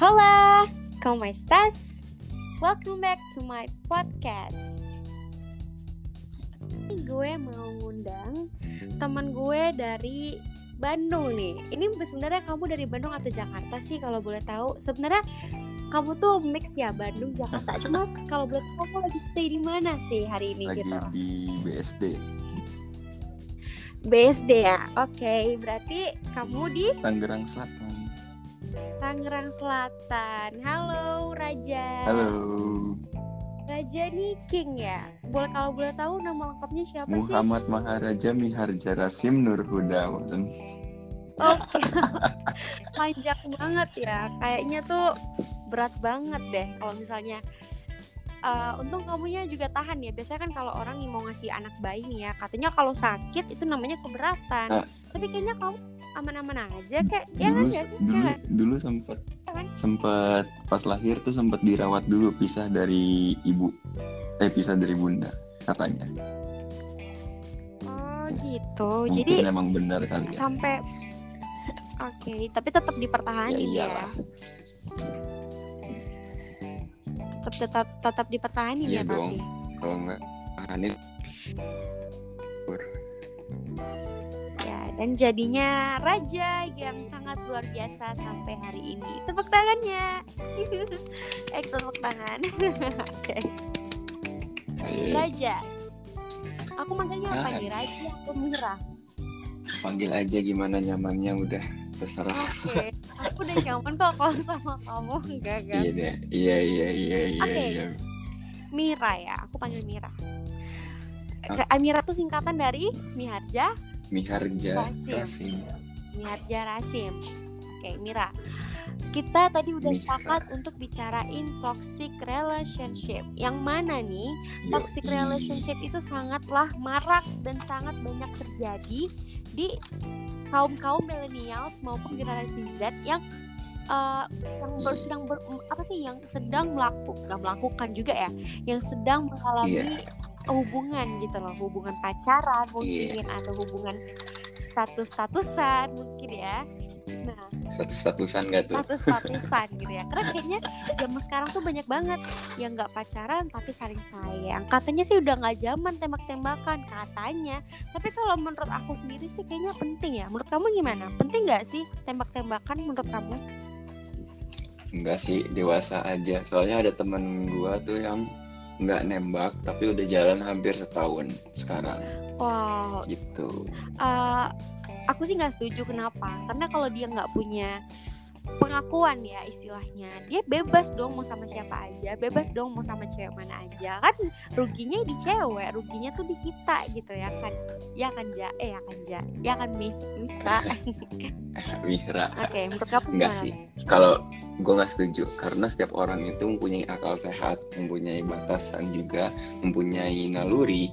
Hola, ¿cómo estás? Welcome back to my podcast. Gue mau ngundang teman gue dari Bandung nih. Ini sebenarnya kamu dari Bandung atau Jakarta sih kalau boleh tahu? Sebenarnya kamu tuh mix ya Bandung Jakarta. Cuma kalau boleh tahu kamu lagi stay di mana sih hari ini lagi gitu? di BSD BSD ya. Oke, berarti kamu di Tangerang Selatan. Tangerang Selatan. Halo Raja. Halo, Raja nih King ya. Boleh kalau boleh tahu nama lengkapnya siapa sih? Muhammad Maharaja Miharja Rasim Nur Hudawan. Oke. Panjang banget ya. Kayaknya tuh berat banget deh kalau misalnya eh, untung kamunya juga tahan ya. Biasanya kan kalau orang yang mau ngasih anak bayi nih ya, katanya kalau sakit itu namanya keberatan. Ah. Tapi kayaknya kamu aman-aman aja kayak ya kan Dulu, nggak sih? Ya dulu, kan? dulu sempat kan? sempat pas lahir tuh sempat dirawat dulu pisah dari ibu, eh pisah dari bunda katanya. Oh gitu. Mungkin Jadi emang benar kali ya. sampai oke, tapi tetap Ya dipertahanin ya. Tetap tetap tetap dipertahanin Iya ya dong. tapi. Kalau nggak tahanin Ya, dan jadinya raja yang sangat luar biasa sampai hari ini. Tepuk tangannya. eh, tepuk tangan. Oke. Raja. Aku manggilnya apa nih? Raja atau Mira? panggil aja gimana nyamannya udah terserah. Oke. Aku udah nyaman kok kalau sama kamu. Enggak, enggak. Iya. Iya iya iya iya. Oke. iya. Mira ya. Aku panggil Mira. Ah. Ke- Mira tuh singkatan dari Miharja Miharja Rasim. Rasim. Miharja Rasim. Oke, Mira. Kita tadi udah Mira. sepakat untuk bicarain toxic relationship. Yang mana nih, toxic relationship itu sangatlah marak dan sangat banyak terjadi di kaum-kaum millennials maupun generasi Z yang eh, yang baru sedang ber- apa sih yang sedang melakukan melakukan juga ya, yang sedang mengalami Iya. hubungan gitu loh, hubungan pacaran mungkin atau hubungan status-statusan mungkin ya. Nah, Status-statusan gak tuh? status-statusan gitu ya. Karena kayaknya zaman sekarang tuh banyak banget yang nggak pacaran tapi saling sayang. Katanya sih udah nggak zaman tembak-tembakan katanya. Tapi kalau menurut aku sendiri sih kayaknya penting ya. Menurut kamu gimana? Penting nggak sih tembak-tembakan menurut kamu? Enggak sih, dewasa aja. Soalnya ada temen gua tuh yang nggak nembak tapi udah jalan hampir setahun sekarang Wow, gitu. eh, aku sih nggak setuju kenapa? Karena kalau dia nggak punya pengakuan ya istilahnya, dia bebas dong mau sama siapa aja, bebas dong mau sama cewek mana aja. Kan ruginya di cewek, ruginya tuh di kita gitu ya kan? Ya kan ja, eh ya kan ja, ya kan mi, kita. Wihra. Oke, menurut kamu Enggak sih. Kalau gue nggak setuju karena setiap orang itu mempunyai akal sehat, mempunyai batasan juga, mempunyai naluri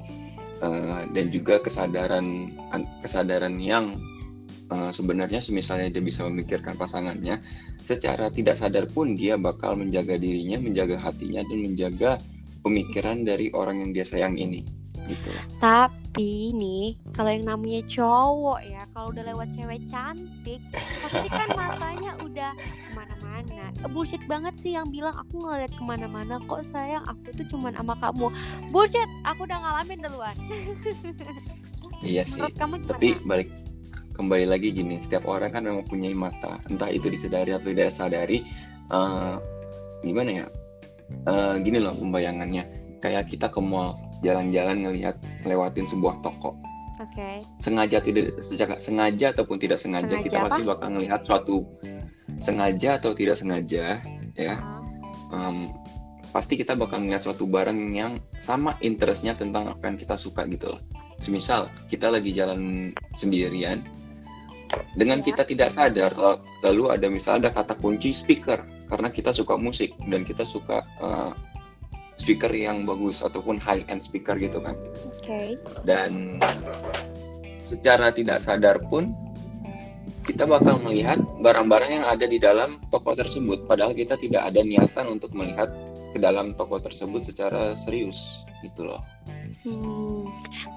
eh, dan juga kesadaran an- kesadaran yang eh, sebenarnya misalnya dia bisa memikirkan pasangannya, secara tidak sadar pun dia bakal menjaga dirinya, menjaga hatinya dan menjaga pemikiran dari orang yang dia sayang ini. Gitu. Tapi nih, kalau yang namanya cowok ya, kalau udah lewat cewek cantik, pasti kan matanya udah ke mana-mana. Bullshit banget sih yang bilang aku ngeliat ke mana-mana kok sayang aku tuh cuman sama kamu. Bullshit, aku udah ngalamin duluan. Iya sih. Menurut kamu gimana? Tapi balik kembali lagi gini, setiap orang kan memang punya mata, entah itu disadari atau tidak sadari. eh, gimana ya? Eh, gini loh pembayangannya, kayak kita ke mall, jalan-jalan ngelihat lewatin sebuah toko. Oke. Sengaja tidak sengaja ataupun tidak sengaja, Sengaja kita pasti apa? bakal ngelihat suatu sengaja atau tidak sengaja, ya. Em, pasti kita bakal melihat suatu barang yang sama interestnya tentang apa yang kita suka gitu loh. Semisal kita lagi jalan sendirian, dengan Ya. kita tidak sadar la- lalu ada misal ada kata kunci speaker karena kita suka musik dan kita suka eh, speaker yang bagus ataupun high end speaker gitu kan. Oke. Dan secara tidak sadar pun kita bakal melihat barang-barang yang ada di dalam toko tersebut padahal kita tidak ada niatan untuk melihat ke dalam toko tersebut secara serius gitu loh. Hmm,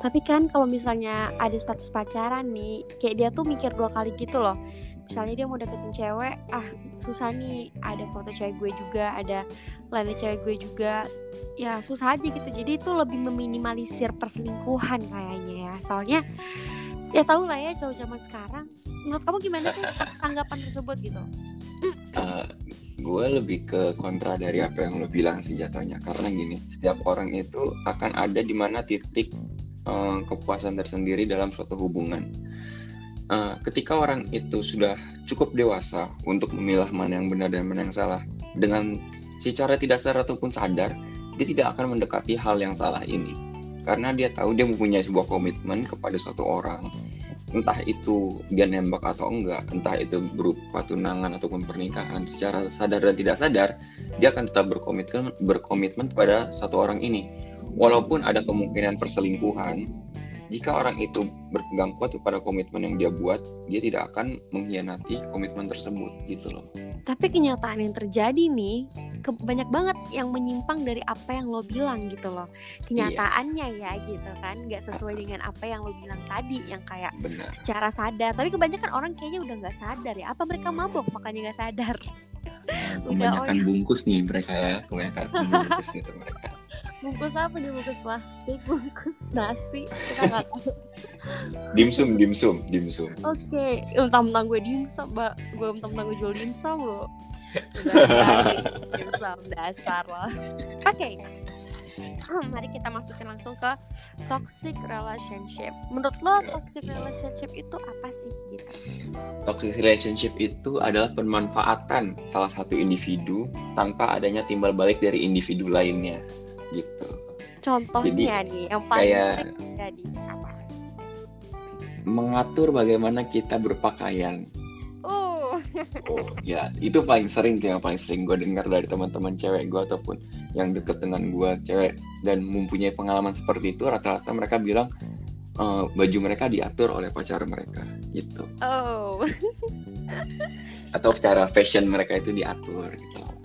tapi kan kalau misalnya ada status pacaran nih, kayak dia tuh mikir dua kali gitu loh. misalnya dia mau deketin cewek ah susah nih ada foto cewek gue juga ada lainnya cewek gue juga. Ya susah aja gitu. Jadi itu lebih meminimalisir perselingkuhan kayaknya ya. Soalnya ya tau lah ya cowok zaman sekarang. Menurut kamu gimana sih tanggapan tersebut gitu? Uh, gue lebih ke kontra dari apa yang lo bilang sih jatuhnya. Karena gini setiap orang itu akan ada di mana titik uh, kepuasan tersendiri dalam suatu hubungan. Uh, ketika orang itu sudah cukup dewasa untuk memilah mana yang benar dan mana yang salah dengan secara tidak sadar ataupun sadar dia tidak akan mendekati hal yang salah ini karena dia tahu dia mempunyai sebuah komitmen kepada suatu orang entah itu dia nembak atau enggak, entah itu berupa tunangan ataupun pernikahan, secara sadar dan tidak sadar, dia akan tetap berkomitmen berkomitmen pada satu orang ini. Walaupun ada kemungkinan perselingkuhan, jika orang itu berpegang kuat kepada komitmen yang dia buat, dia tidak akan mengkhianati komitmen tersebut, gitu loh. Tapi kenyataan yang terjadi nih, ke, banyak banget yang menyimpang dari apa yang lo bilang gitu loh. Kenyataannya iya. ya gitu kan. Nggak sesuai dengan apa yang lo bilang tadi yang kayak Benar. secara sadar. Tapi kebanyakan orang kayaknya udah nggak sadar ya. Apa mereka mabok makanya nggak sadar? Kebanyakan udah, bungkus nih mereka ya. Kebanyakan bungkus itu mereka bungkus apa nih bungkus plastik bungkus nasi kita nggak tahu dimsum dimsum dimsum oke okay. mentang-mentang gue dimsum gue mentang-mentang gue jual dimsum lo dasar dasar loh oke okay. mari kita masukin langsung ke toxic relationship. Menurut lo toxic relationship itu apa sih gitu? Toxic relationship itu adalah pemanfaatan salah satu individu tanpa adanya timbal balik dari individu lainnya gitu. Contohnya Jadi, nih yang paling kayak, jadi apa? Mengatur bagaimana kita berpakaian. Oh ya itu paling sering yang paling sering gue dengar dari teman-teman cewek gue ataupun yang deket dengan gue cewek. Dan mempunyai pengalaman seperti itu rata-rata mereka bilang uh, baju mereka diatur oleh pacar mereka gitu. Oh. Atau secara fashion mereka itu diatur gitu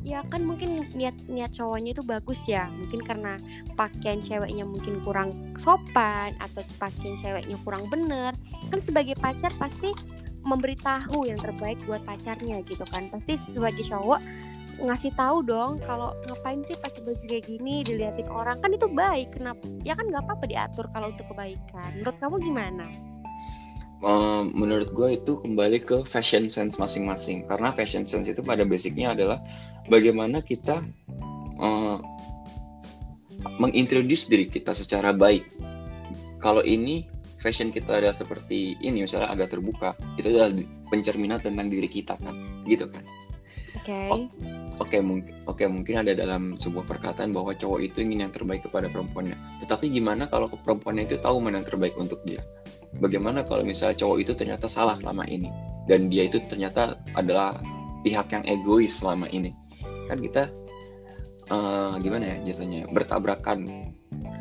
ya kan mungkin niat niat cowoknya itu bagus ya. Mungkin karena pakaian ceweknya mungkin kurang sopan atau pakaian ceweknya kurang bener. Kan sebagai pacar pasti memberitahu yang terbaik buat pacarnya gitu kan. Pasti sebagai cowok ngasih tahu dong kalau ngapain sih pakai baju kayak gini diliatin orang. Kan itu baik kenapa? Ya kan nggak apa-apa diatur kalau untuk kebaikan. Menurut kamu gimana uh, menurut gue itu kembali ke fashion sense masing-masing. Karena fashion sense itu pada basicnya adalah bagaimana kita uh, mengintroduce diri kita secara baik. Kalau ini fashion kita ada seperti ini misalnya agak terbuka itu adalah pencerminan tentang diri kita kan? Gitu kan? Oke. Okay. oke okay, mungkin oke okay, mungkin ada dalam sebuah perkataan bahwa cowok itu ingin yang terbaik kepada perempuannya. Tetapi gimana kalau perempuannya itu tahu mana yang terbaik untuk dia bagaimana kalau misalnya cowok itu ternyata salah selama ini? Dan dia itu ternyata adalah pihak yang egois selama ini. Kan kita uh, gimana ya jatuhnya bertabrakan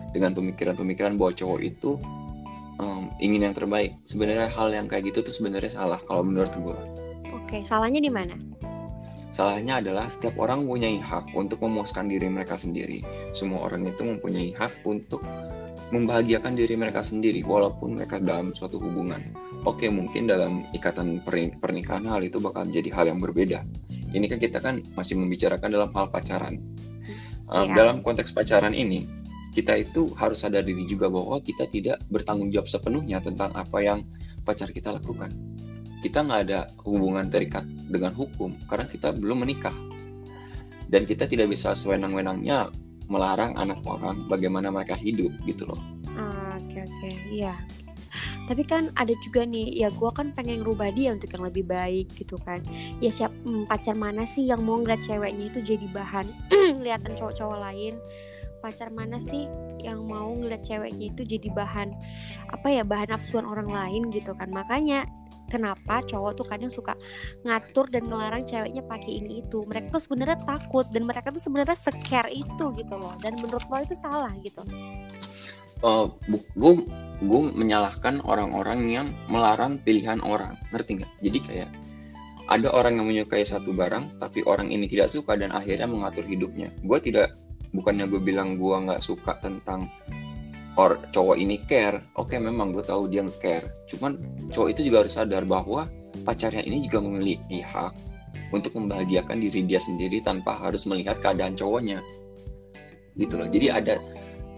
dengan pemikiran-pemikiran bahwa cowok itu um, ingin yang terbaik. Sebenarnya hal yang kayak gitu tuh sebenarnya salah kalau menurut gue oke salahnya di mana? Salahnya adalah setiap orang mempunyai hak untuk memuaskan diri mereka sendiri. Semua orang itu mempunyai hak untuk membahagiakan diri mereka sendiri walaupun mereka dalam suatu hubungan oke mungkin dalam ikatan pernikahan hal itu bakal menjadi hal yang berbeda ini kan kita kan masih membicarakan dalam hal pacaran um, dalam konteks pacaran ini kita itu harus sadar diri juga bahwa kita tidak bertanggung jawab sepenuhnya tentang apa yang pacar kita lakukan. Kita nggak ada hubungan terikat dengan hukum karena kita belum menikah. Dan kita tidak bisa sewenang-wenangnya melarang anak orang bagaimana mereka hidup gitu loh. Ah, oke oke, iya. Tapi kan ada juga nih, ya gue kan pengen ngerubah dia untuk yang lebih baik gitu kan. Ya siap hmm, pacar mana sih yang mau ngeliat ceweknya itu jadi bahan kelihatan cowok-cowok lain pacar mana sih yang mau ngeliat ceweknya itu jadi bahan apa ya bahan nafsuan orang lain gitu kan makanya kenapa cowok tuh kadang suka ngatur dan ngelarang ceweknya pakai ini itu. Mereka tuh sebenarnya takut dan mereka tuh sebenarnya scare itu gitu loh. Dan menurut lo itu salah gitu? Uh, gue gue menyalahkan orang-orang yang melarang pilihan orang. Ngerti nggak? Jadi kayak ada orang yang menyukai satu barang tapi orang ini tidak suka dan akhirnya mengatur hidupnya. Gue tidak bukannya gue bilang gue nggak suka tentang or cowok ini care oke okay, memang gue tahu dia care cuman cowok itu juga harus sadar bahwa pacarnya ini juga memiliki hak untuk membahagiakan diri dia sendiri tanpa harus melihat keadaan cowoknya. Gitu loh. Jadi ada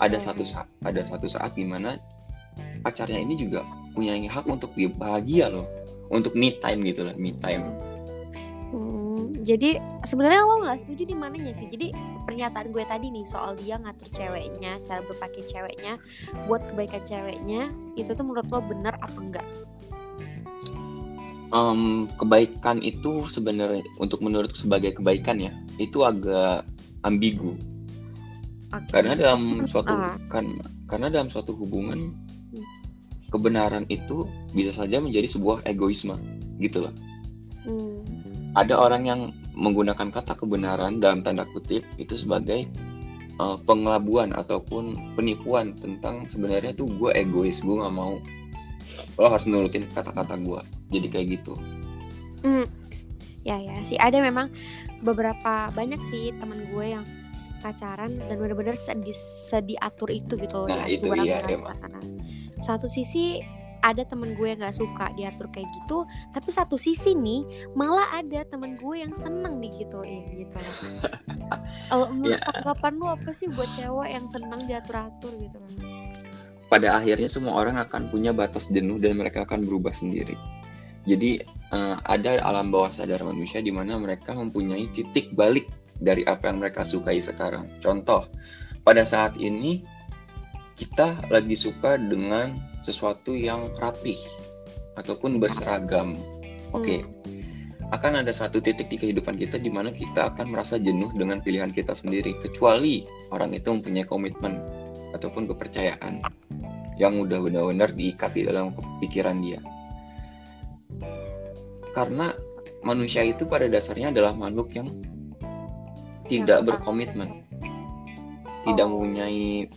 ada satu saat ada satu saat di mana pacarnya ini juga punya hak untuk bahagia loh. Untuk me time gitu loh me time jadi sebenarnya lo nggak setuju di mananya sih jadi pernyataan gue tadi nih soal dia ngatur ceweknya cara berpakaian ceweknya buat kebaikan ceweknya itu tuh menurut lo benar apa enggak um, kebaikan itu sebenarnya untuk menurut sebagai kebaikan ya itu agak ambigu okay. karena dalam suatu uh. kan karena dalam suatu hubungan hmm. kebenaran itu bisa saja menjadi sebuah egoisme gitu loh hmm. Ada orang yang menggunakan kata kebenaran dalam tanda kutip itu sebagai uh, pengelabuan ataupun penipuan tentang sebenarnya tuh gue egois gue nggak mau. Lo harus nurutin kata-kata gue jadi kayak gitu. Hmm. ya ya sih. Ada memang beberapa banyak sih teman gue yang pacaran dan benar-benar sedi sediatur itu gitu nah, itu iya, emang. satu sisi ada temen gue yang nggak suka diatur kayak gitu tapi satu sisi nih malah ada temen gue yang seneng nih gitu eh gitu kalau menurut yeah. tanggapan lu apa sih buat cewek yang seneng diatur atur gitu pada akhirnya semua orang akan punya batas jenuh dan mereka akan berubah sendiri. Jadi uh, ada alam bawah sadar manusia di mana mereka mempunyai titik balik dari apa yang mereka sukai sekarang. Contoh, pada saat ini kita lagi suka dengan sesuatu yang rapih ataupun berseragam. Oke. Okay. Hmm. Akan ada satu titik di kehidupan kita di mana kita akan merasa jenuh dengan pilihan kita sendiri kecuali orang itu mempunyai komitmen ataupun kepercayaan yang udah benar-benar diikat di dalam pikiran dia. Karena manusia itu pada dasarnya adalah makhluk yang tidak berkomitmen, tidak mempunyai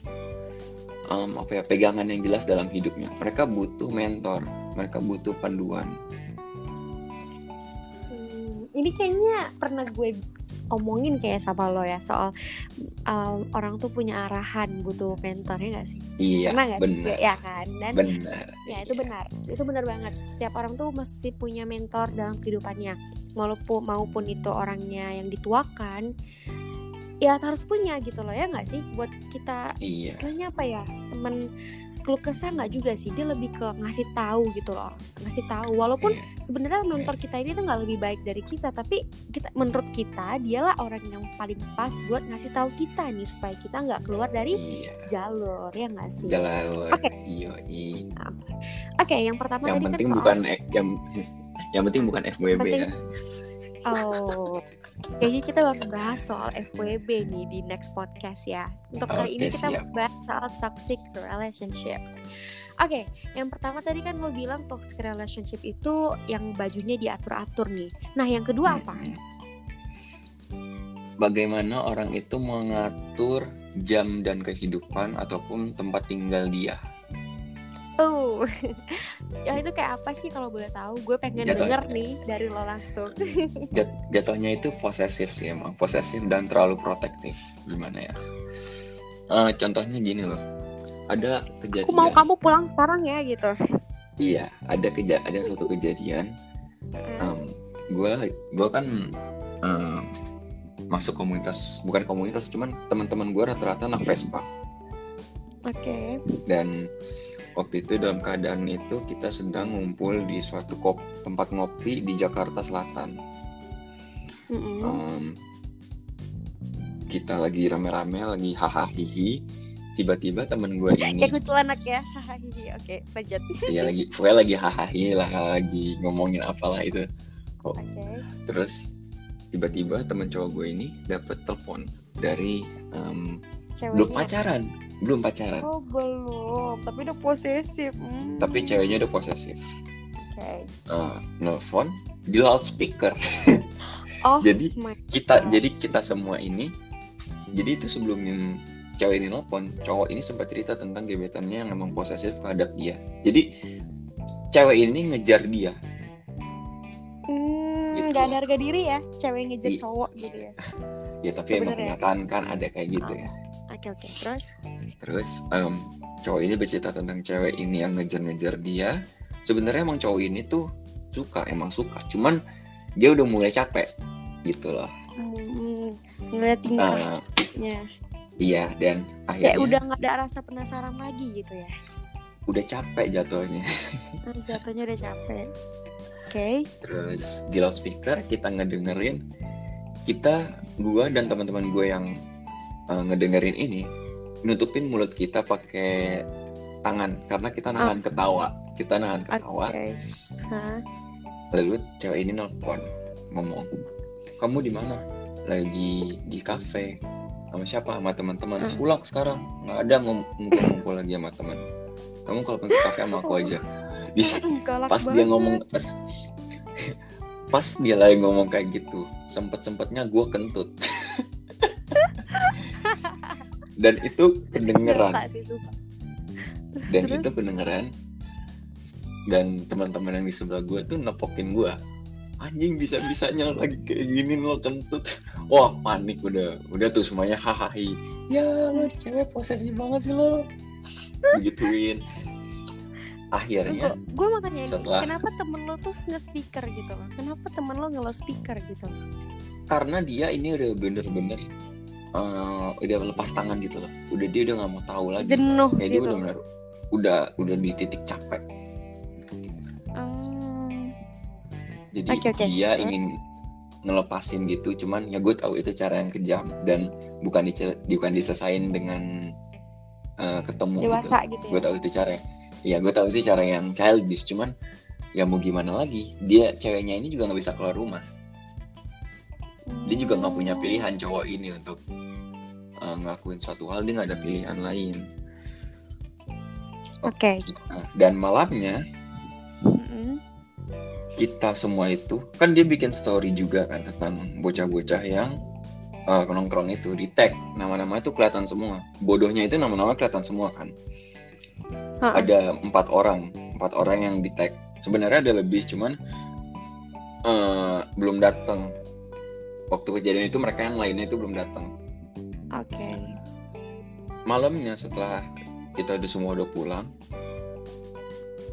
um, apa ya pegangan yang jelas dalam hidupnya. Mereka butuh mentor, mereka butuh panduan. Hmm, ini kayaknya pernah gue omongin kayak sama lo ya soal um, orang tuh punya arahan butuh mentor ya gak sih? Iya. gak benar. Ya kan dan benar. Ya itu iya. benar. Itu benar banget. Setiap orang tuh mesti punya mentor dalam kehidupannya. Maupun maupun itu orangnya yang dituakan ya harus punya gitu loh ya nggak sih? Buat kita iya. istilahnya apa ya? Teman keluh kesah nggak juga sih? Dia lebih ke ngasih tahu gitu loh ngasih tahu. Walaupun yeah. sebenarnya mentor kita ini tuh nggak lebih baik dari kita tapi kita menurut kita dialah orang yang paling pas buat ngasih tahu kita nih supaya kita nggak keluar dari yeah. jalur ya nggak sih? Jalur. Oke. Okay. oke okay, yang pertama yang tadi penting kan soal... bukan yang yang penting bukan FWB penting... ya. Oh Kayaknya kita harus bahas soal FWB nih di next podcast ya. Untuk kali ini kita siap. bahas soal toxic relationship. Oke, okay, yang pertama tadi kan lo bilang toxic relationship itu yang bajunya diatur-atur nih. Nah, yang kedua apa? Bagaimana orang itu mengatur jam dan kehidupan ataupun tempat tinggal dia. Oh, ya itu kayak apa sih kalau boleh tahu? Gue pengen Jatuh, denger nih dari lo langsung. Jat, jatuhnya itu posesif sih emang, posesif dan terlalu protektif. Gimana ya? Uh, contohnya gini loh, ada kejadian. Aku mau kamu pulang sekarang ya gitu. Iya, ada keja ada satu kejadian. Um, gue gue kan um, masuk komunitas, bukan komunitas, cuman teman-teman gue rata-rata anak Vespa. Oke. Okay. Dan waktu itu dalam keadaan itu kita sedang ngumpul di suatu kop tempat ngopi di Jakarta Selatan. Mm -hmm. um, kita lagi rame-rame lagi hahaha hihi tiba-tiba temen gue ini kayak anak ya hahaha hihi oke lanjut. Iya lagi gue lagi hahaha lah lagi ngomongin apalah itu. Kok okay. terus tiba-tiba temen cowok gue ini dapet telepon dari um, belum pacaran belum pacaran. Oh belum. Tapi udah posesif. Hmm. tapi ceweknya udah posesif. Oke. Okay. uh, nelfon di loudspeaker. Oh jadi kita God. jadi kita semua ini jadi itu sebelum cewek ini nelfon cowok ini sempat cerita tentang gebetannya yang emang posesif terhadap dia. Jadi cewek ini ngejar dia. Hmm, gitu. gak ada harga diri ya cewek ngejar I, cowok gitu ya. Ya tapi emang kenyataan kan ada kayak gitu ya Oke oke. Terus? Terus um, cowok ini bercerita tentang cewek ini yang ngejar-ngejar dia. Sebenarnya emang cowok ini tuh suka emang suka cuman dia udah mulai capek gitu loh Hmm, ngeliat tingkah Ah, lakunya. iya dan Kayak akhirnya udah nggak ada rasa penasaran lagi gitu ya. udah capek jatuhnya Nah, jatuhnya udah capek. Oke. terus di loudspeaker kita ngedengerin kita gua dan teman-teman gue yang uh, ngedengerin ini nutupin mulut kita pakai tangan karena kita nahan ketawa. Kita nahan ketawa. Hah? lalu cewek ini nelpon ngomong kamu di mana? Lagi di kafe. Sama siapa? Sama teman-teman. Hmm. pulang sekarang. Nggak ada ngum- ngumpul-ngumpul lagi sama teman. Kamu kalau ke kafe sama aku aja. Di Galak pas dia ngomong pas pas dia lagi ngomong kayak gitu sempet sempetnya gue kentut dan itu kedengeran. dan Terus? itu kedengeran. Dan teman-teman yang di sebelah gue tuh nepokin gue anjing bisa bisanya lagi kayak gini lo kentut. Wah panik udah. Udah tuh semuanya hahaha. Ya lo cewek posesif banget sih lo. Begituin. Akhirnya gue mau tanya ini, setelah- kenapa temen lo tuh nge-speaker gitu? Loh? Kenapa temen lo nge speaker gitu? Karena dia ini udah bener-bener eh, udah lepas tangan gitu loh. Udah dia udah nggak mau tahu lagi Jenuh kayak dia gitu. udah bener udah udah di titik capek. Hmm, jadi Oke, oke. dia ingin ngelepasin gitu cuman ya gue tahu itu cara yang kejam dan bukan dice- bukan diselesain dengan eh, ketemu dewasa gitu, gitu gue ya. tahu itu cara ya gue tahu itu cara yang childish cuman ya mau gimana lagi? Dia ceweknya ini juga nggak bisa keluar rumah dia juga nggak punya pilihan cowok ini untuk uh, ngelakuin suatu hal dia nggak ada pilihan lain. Oke. Nah, dan malamnya Mm-mm. kita semua itu kan dia bikin story juga kan tentang bocah-bocah yang uh, nongkrong itu di tag. Nama-nama itu kelihatan semua. Bodohnya itu nama-nama kelihatan semua kan. Ha-ha. ada empat orang. Empat orang yang di tag. Sebenarnya ada lebih cuman uh, belum datang waktu kejadian itu mereka yang lainnya itu belum datang Oke. malamnya setelah kita udah semua udah pulang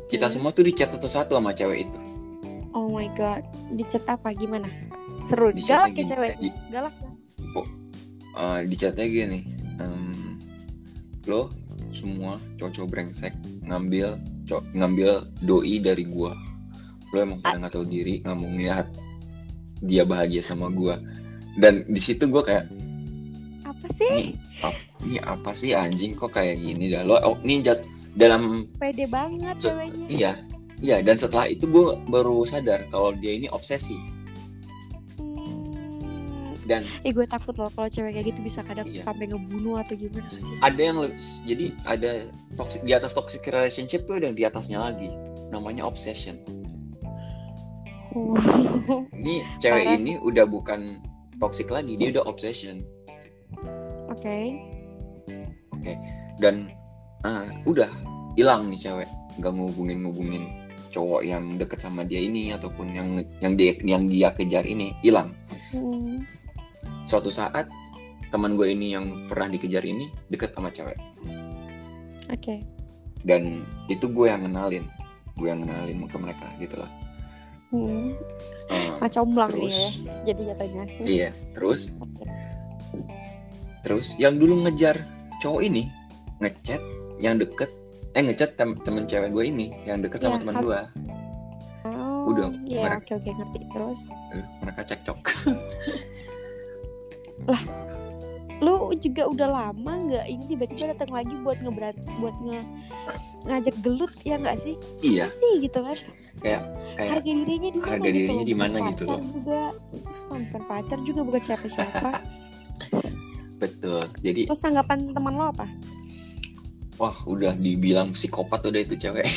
kita Hmm. semua tuh di chat satu-satu sama cewek itu Oh my god, di chat apa gimana? Seru, Di galak ya cewek? di- Galak ya? uh, di chatnya gini em, lo semua cowok brengsek ngambil co- ngambil doi dari gua lo emang pada nggak tahu diri nggak mau ngeliat dia bahagia sama gua dan di situ gua kayak Apa sih? ini apa sih anjing kok kayak gini dah lo oh, ini jat dalam Pede banget ceweknya. iya iya dan setelah itu gue baru sadar kalau dia ini obsesi Hmm. dan Eh gue takut loh kalau cewek kayak gitu bisa kadang Iya. sampai ngebunuh atau gimana sih? ada yang jadi ada toxic di atas toxic relationship tuh ada yang di atasnya lagi namanya obsession Oh. ini cewek Parah ini udah bukan toxic lagi dia udah obsession Oke. dan ah, udah hilang nih cewek nggak ngubungin ngubungin cowok yang deket sama dia ini ataupun yang yang dia yang dia kejar ini hilang Hmm. suatu saat teman gue ini yang pernah dikejar ini deket sama cewek Oke. dan itu gue yang kenalin gue yang kenalin ke mereka gitu lah Hmm. Macam belang nih ya. Jadi jatuhnya. iya terus terus yang dulu ngejar cowok ini ngechat yang deket eh ngechat tem temen cewek gue ini yang deket sama Iya, teman gue Oh, Udah, Iya, mereka- oke oke ngerti. Terus Eh, mereka cekcok lu juga udah lama nggak ini tiba-tiba datang lagi buat ngeberat buat nge ngajak gelut ya nggak sih? iya Apa sih gitu kan? Kayak harga dirinya di mana? harga gitu dirinya di mana gitu loh. juga bukan pacar juga bukan siapa-siapa. betul jadi Terus tanggapan teman lo apa? wah udah dibilang psikopat udah itu cewek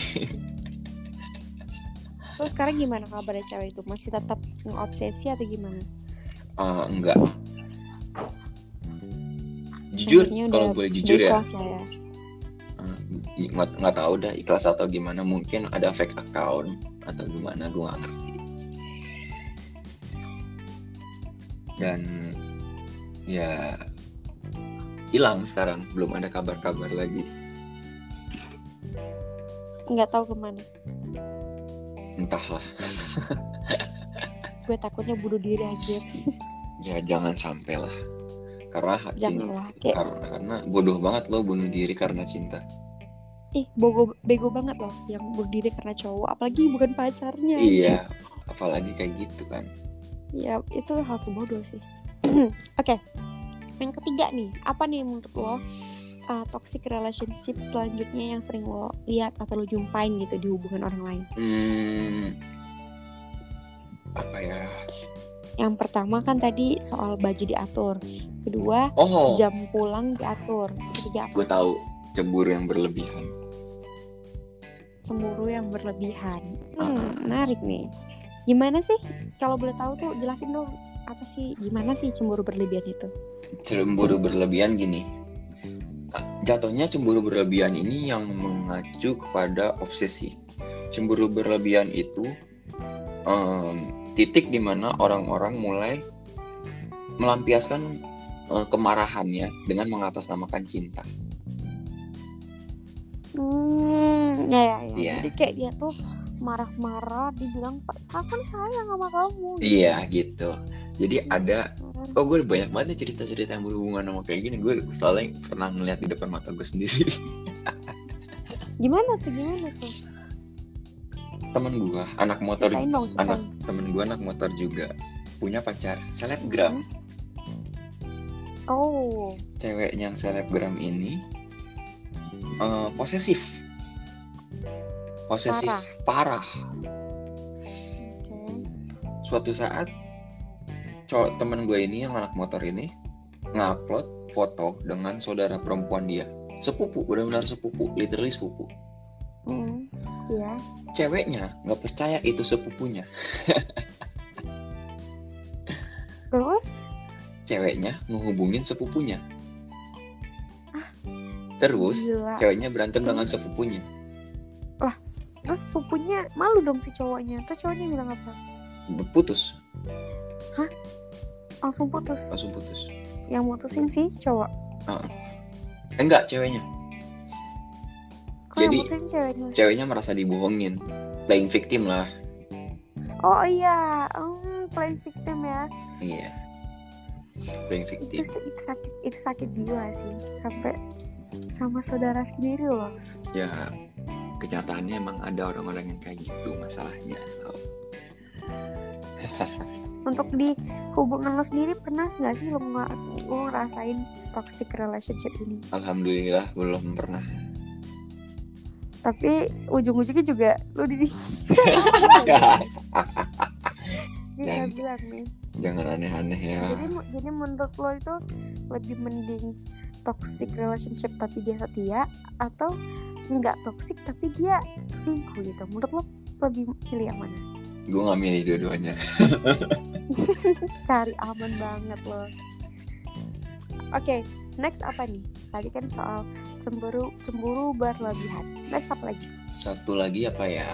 Terus sekarang gimana kabarnya cewek itu? Masih tetap ngeobsesi atau gimana? Eh, enggak jujur kalau boleh jujur ya ya. Nggak nggak tahu dah ikhlas atau gimana. Mungkin ada fake account atau gimana gue nggak ngerti. Dan ya hilang sekarang. Belum ada kabar-kabar lagi. Nggak tahu ke mana. entahlah. Gue takutnya bunuh diri aja ya jangan sampai lah. Karena cinta. janganlah kayak karena, karena bodoh banget lo bunuh diri karena cinta ih bogo bego banget loh yang bunuh diri karena cowok apalagi bukan pacarnya iya apalagi kayak gitu kan. Ya itu hal terbodoh sih. Oke yang ketiga nih apa nih menurut lo uh, toxic relationship selanjutnya yang sering lo lihat atau lo jumpain gitu di hubungan orang lain? Hmm, apa ya? Yang pertama kan tadi soal baju diatur kedua oh. jam pulang diatur ketiga gue tahu cemburu yang berlebihan cemburu yang berlebihan. Hmm, menarik nih. Gimana sih? Kalau boleh tahu tuh jelasin dong apa sih gimana sih cemburu berlebihan itu? Cemburu berlebihan gini. Jatuhnya cemburu berlebihan ini yang mengacu kepada obsesi. Cemburu berlebihan itu em, titik di mana orang-orang mulai melampiaskan eh, kemarahannya dengan mengatasnamakan cinta. Hmm, ya ya ya. Iya. Jadi kayak dia tuh marah-marah dibilang aku nih sayang sama kamu. iya gitu jadi ada Hmm. oh gue banyak banget cerita-cerita yang berhubungan sama kayak gini gue soalnya pernah ngeliat di depan mata gue sendiri Gimana tuh gimana tuh? temen gue anak motor Ceritain dong, ceritain. anak temen gue anak motor juga punya pacar selebgram Oh, ceweknya yang selebgram ini eh, posesif posesif parah. oke. suatu saat cowok temen gue ini yang anak motor ini ngupload foto dengan saudara perempuan dia sepupu benar-benar sepupu literally sepupu Hmm, iya. ceweknya nggak percaya itu sepupunya Terus? ceweknya menghubungin sepupunya terus Gila. ceweknya berantem dengan sepupunya Lah, terus pupunya malu dong si cowoknya. Terus cowoknya bilang apa? putus Langsung putus. langsung putus Yang mutusin si cowok. Eh, enggak ceweknya Kok yang Jadi- ceweknya? ceweknya merasa dibohongin playing victim lah Oh iya, hmm, playing victim ya. iya playing Itu, victim sih- itu sakit, itu sakit jiwa sih. Sampai sama saudara sendiri loh. ya kenyataannya emang ada orang-orang yang kayak gitu masalahnya Oh, Untuk di hubungan lo sendiri pernah nggak sih lo, nggak lo ngerasain toxic relationship ini? alhamdulillah belum pernah Tapi ujung-ujungnya juga lo di nggak bilang nih. jangan aneh-aneh ya Jadi jadi menurut lo itu lebih mending toxic relationship tapi dia setia atau nggak toxic tapi dia selingkuh gitu. Menurut lo lebih pilih yang mana? gue nggak milih dua-duanya Cari aman banget lo. Oke, next apa nih? Tadi kan soal cemburu cemburu berlebihan. Next apa lagi? satu lagi apa ya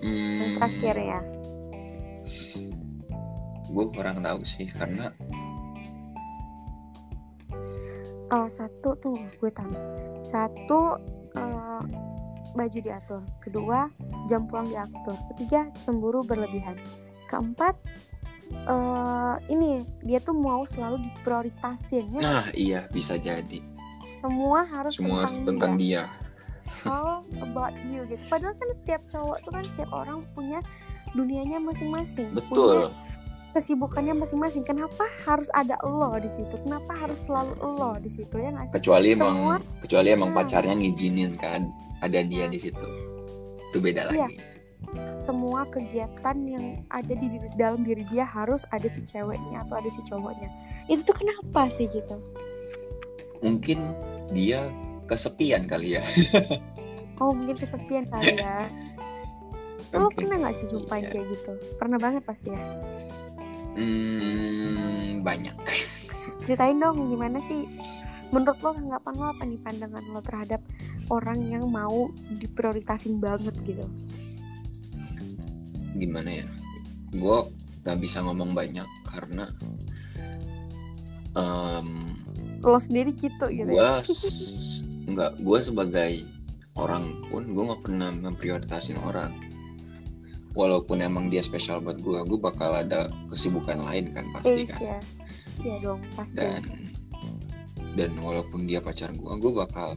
Yang hmm, terakhir ya. gue kurang tahu sih karena Eh, satu tuh gue tahu. Satu eh, baju diatur. Kedua jam pulang diatur. Ketiga cemburu berlebihan. Keempat eh ini dia tuh mau selalu diprioritasin ya. nah iya bisa jadi Semua harus semua tentang, dia. dia All about you gitu. Padahal kan setiap cowok tuh kan setiap orang punya dunianya masing-masing. Punya betul kesibukannya masing-masing. Kenapa harus ada lo di situ? Kenapa harus selalu lo di situ ya nggak sih? kecuali Semua- emang kecuali emang Hmm. pacarnya ngizinin kan ada dia di situ itu beda Iya. lagi semua kegiatan yang ada di dalam diri dia harus ada si ceweknya atau ada si cowoknya itu tuh kenapa sih gitu mungkin dia kesepian kali ya oh mungkin kesepian kali ya lo Oke. pernah nggak sih jumpain Iya. kayak gitu pernah banget pasti ya hmm, banyak. Ceritain dong gimana sih? Menurut lo tanggapan lo apa nih pandangan lo terhadap orang yang mau diprioritasin banget gitu? Gimana ya? Gue nggak bisa ngomong banyak karena em, lo sendiri gitu gitu ya? gue nggak gue sebagai orang pun gue nggak pernah memprioritasin orang walaupun emang dia spesial buat gue gue bakal ada kesibukan lain kan pasti Is, kan? ya Iya dong pasti. Dan dan walaupun dia pacar gue gue bakal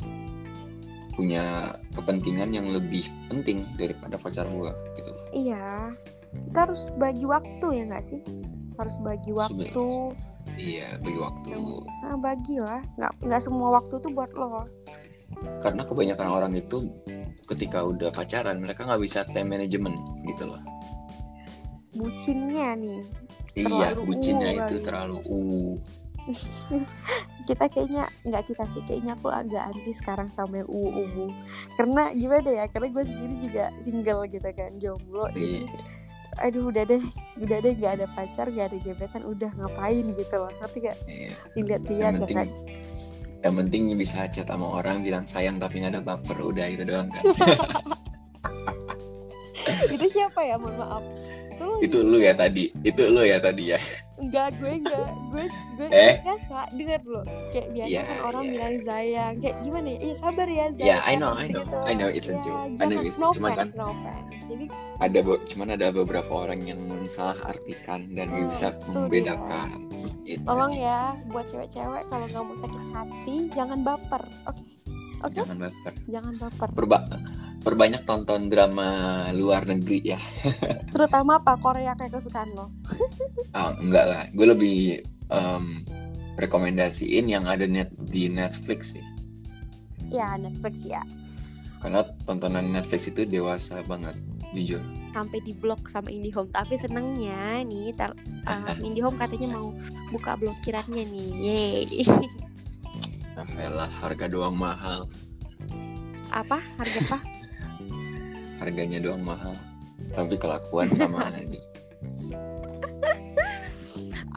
punya kepentingan yang lebih penting daripada pacar gue gitu. Iya kita harus bagi waktu ya nggak sih? Harus bagi waktu. Iya bagi waktu. Nah bagi lah nggak nggak semua waktu tuh buat lo. Karena kebanyakan orang itu ketika udah pacaran mereka nggak bisa time management gitu loh. Bucinnya nih. Iya bucinnya uh itu kali. terlalu uh kita kayaknya nggak kita sih kayaknya aku agak anti sekarang sama yang uwu uwu karena gimana ya karena gue sendiri juga single gitu kan jomblo jadi iya aduh udah deh udah deh nggak ada pacar nggak ada gebetan udah ngapain gitu loh. Ngerti gak iya dilihat-lihat ya kan yang penting bisa chat sama orang bilang sayang tapi nggak ada baper. Udah itu doang kan itu siapa ya? Mohon maaf. Itu itu lu ya tadi. Itu lu ya tadi ya. Enggak gue enggak. Gue gue Eh? biasa dengar lo kayak biasa Iya, kan orang iya. bilang sayang. Kayak gimana ya? Iya sabar ya sayang. Yeah, I know, I know. I know it's a ya, joke. I jangan. know it's- no cuman kan- no offense. Jadi ada cuman ada beberapa orang yang salah artikan dan Hmm, bisa membedakan Itu tolong ya buat cewek-cewek kalau nggak mau sakit hati jangan baper oke? Oke? Jangan baper. Jangan baper. Perba- perbanyak tonton drama luar negeri ya. Terutama apa? Korea kayak kesukaan lo? Ah, enggak lah. Gue lebih em, rekomendasiin yang ada net di Netflix sih. Ya Netflix ya. Karena tontonan Netflix itu dewasa banget jujur. sampai di blok sama IndiHome. Tapi senengnya nih tel, IndiHome katanya mau buka blokirannya nih. Yeay. Ah elah harga doang mahal. Apa? Harga apa? Harganya doang mahal tapi kelakuan sama aja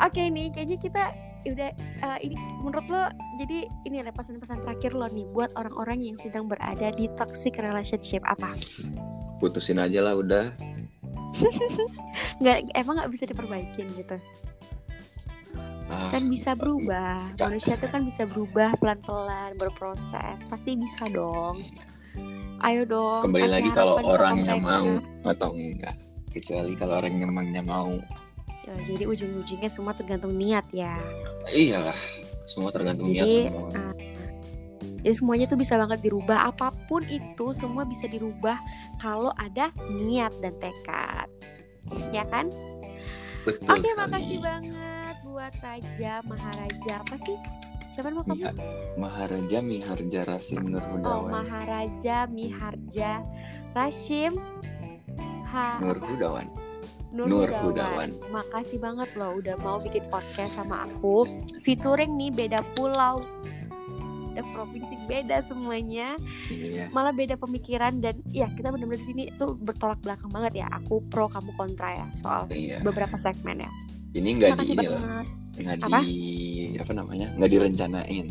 oke nih kayaknya kita udah uh, ini menurut lo jadi ini ada pesan-pesan terakhir lo nih buat orang-orang yang sedang berada di toxic relationship apa putusin aja lah udah. Nggak emang nggak bisa diperbaikin gitu? Ah, kan bisa berubah. Manusia tuh kan bisa berubah pelan-pelan berproses. Pasti bisa dong. Ayo dong kembali lagi kalau orangnya mau atau enggak. Kecuali kalau orangnya emangnya mau. Ya, jadi ujung-ujungnya semua tergantung niat ya. Iyalah semua tergantung niat jadi semua. uh, jadi semuanya tuh bisa banget dirubah apa pun itu semua bisa dirubah kalau ada niat dan tekad ya kan betul oke sekali. makasih banget buat Raja Maharaja apa sih siapa nama kamu Maharaja Miharja Rasim Nur Oh, Maharaja Miharja Rashim Ha Nur Hudawan Nur, Nur Hudawan. Hudawan. Makasih banget loh udah mau bikin podcast sama aku. Featuring nih beda pulau. Udah provinsi beda semuanya. iya Malah beda pemikiran dan ya kita benar-benar di sini tuh bertolak belakang banget ya. Aku pro kamu kontra ya soal iya beberapa segmen ya. ini enggak Makasih di ini nggak Apa? di apa namanya nggak direncanain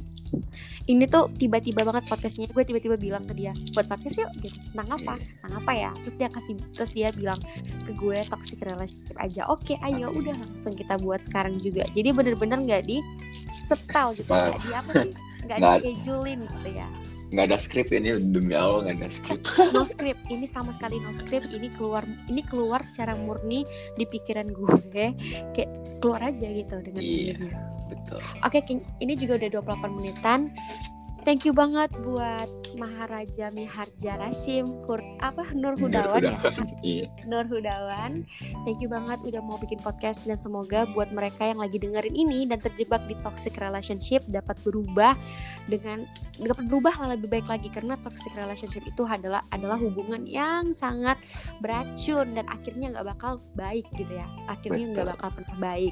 Ini tuh tiba-tiba banget podcastnya gue tiba-tiba bilang ke dia buat podcast yuk gitu. Tentang apa? Iya. Tentang apa ya? Terus dia kasih terus dia bilang ke gue toxic relationship aja. Oke, ayo udah langsung kita buat sekarang juga. Jadi bener-bener nggak di setel gitu, nggak di apa sih? Nggak di schedulein gitu ya. nggak ada skrip ini demi Allah nggak ada skrip No script. Ini sama sekali no script. Ini keluar ini keluar secara murni di pikiran gue. Kayak keluar aja gitu dengan Iya. sendirinya. betul Oke, King, ini juga udah 28 menitan. Thank you banget buat Maharaja Miharja Rashim Kur apa Nur Hudawan ya. iya Nur Hudawan. Thank you banget udah mau bikin podcast dan semoga buat mereka yang lagi dengerin ini dan terjebak di toxic relationship dapat berubah dengan dapat berubah lah lebih baik lagi karena toxic relationship itu adalah adalah hubungan yang sangat beracun dan akhirnya nggak bakal baik gitu ya. Akhirnya nggak bakal pernah baik.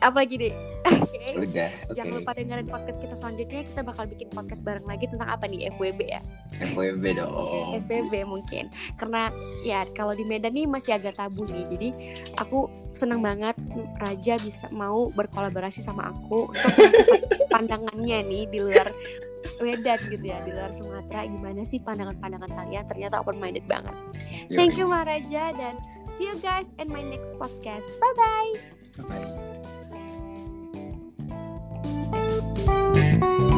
Apa lagi deh? Oke. udah oke Jangan lupa dengerin podcast kita selanjutnya. Kita bakal bikin podcast bareng lagi tentang apa nih? FWB ya. FWB dong FWB mungkin karena ya kalau di Medan nih masih agak tabu nih jadi aku senang banget Raja bisa mau berkolaborasi sama aku untuk pandangannya nih di luar Medan gitu ya di luar Sumatera gimana sih pandangan-pandangan kalian ternyata open minded banget thank you Maharaja dan see you guys in my next podcast bye bye Bye. Música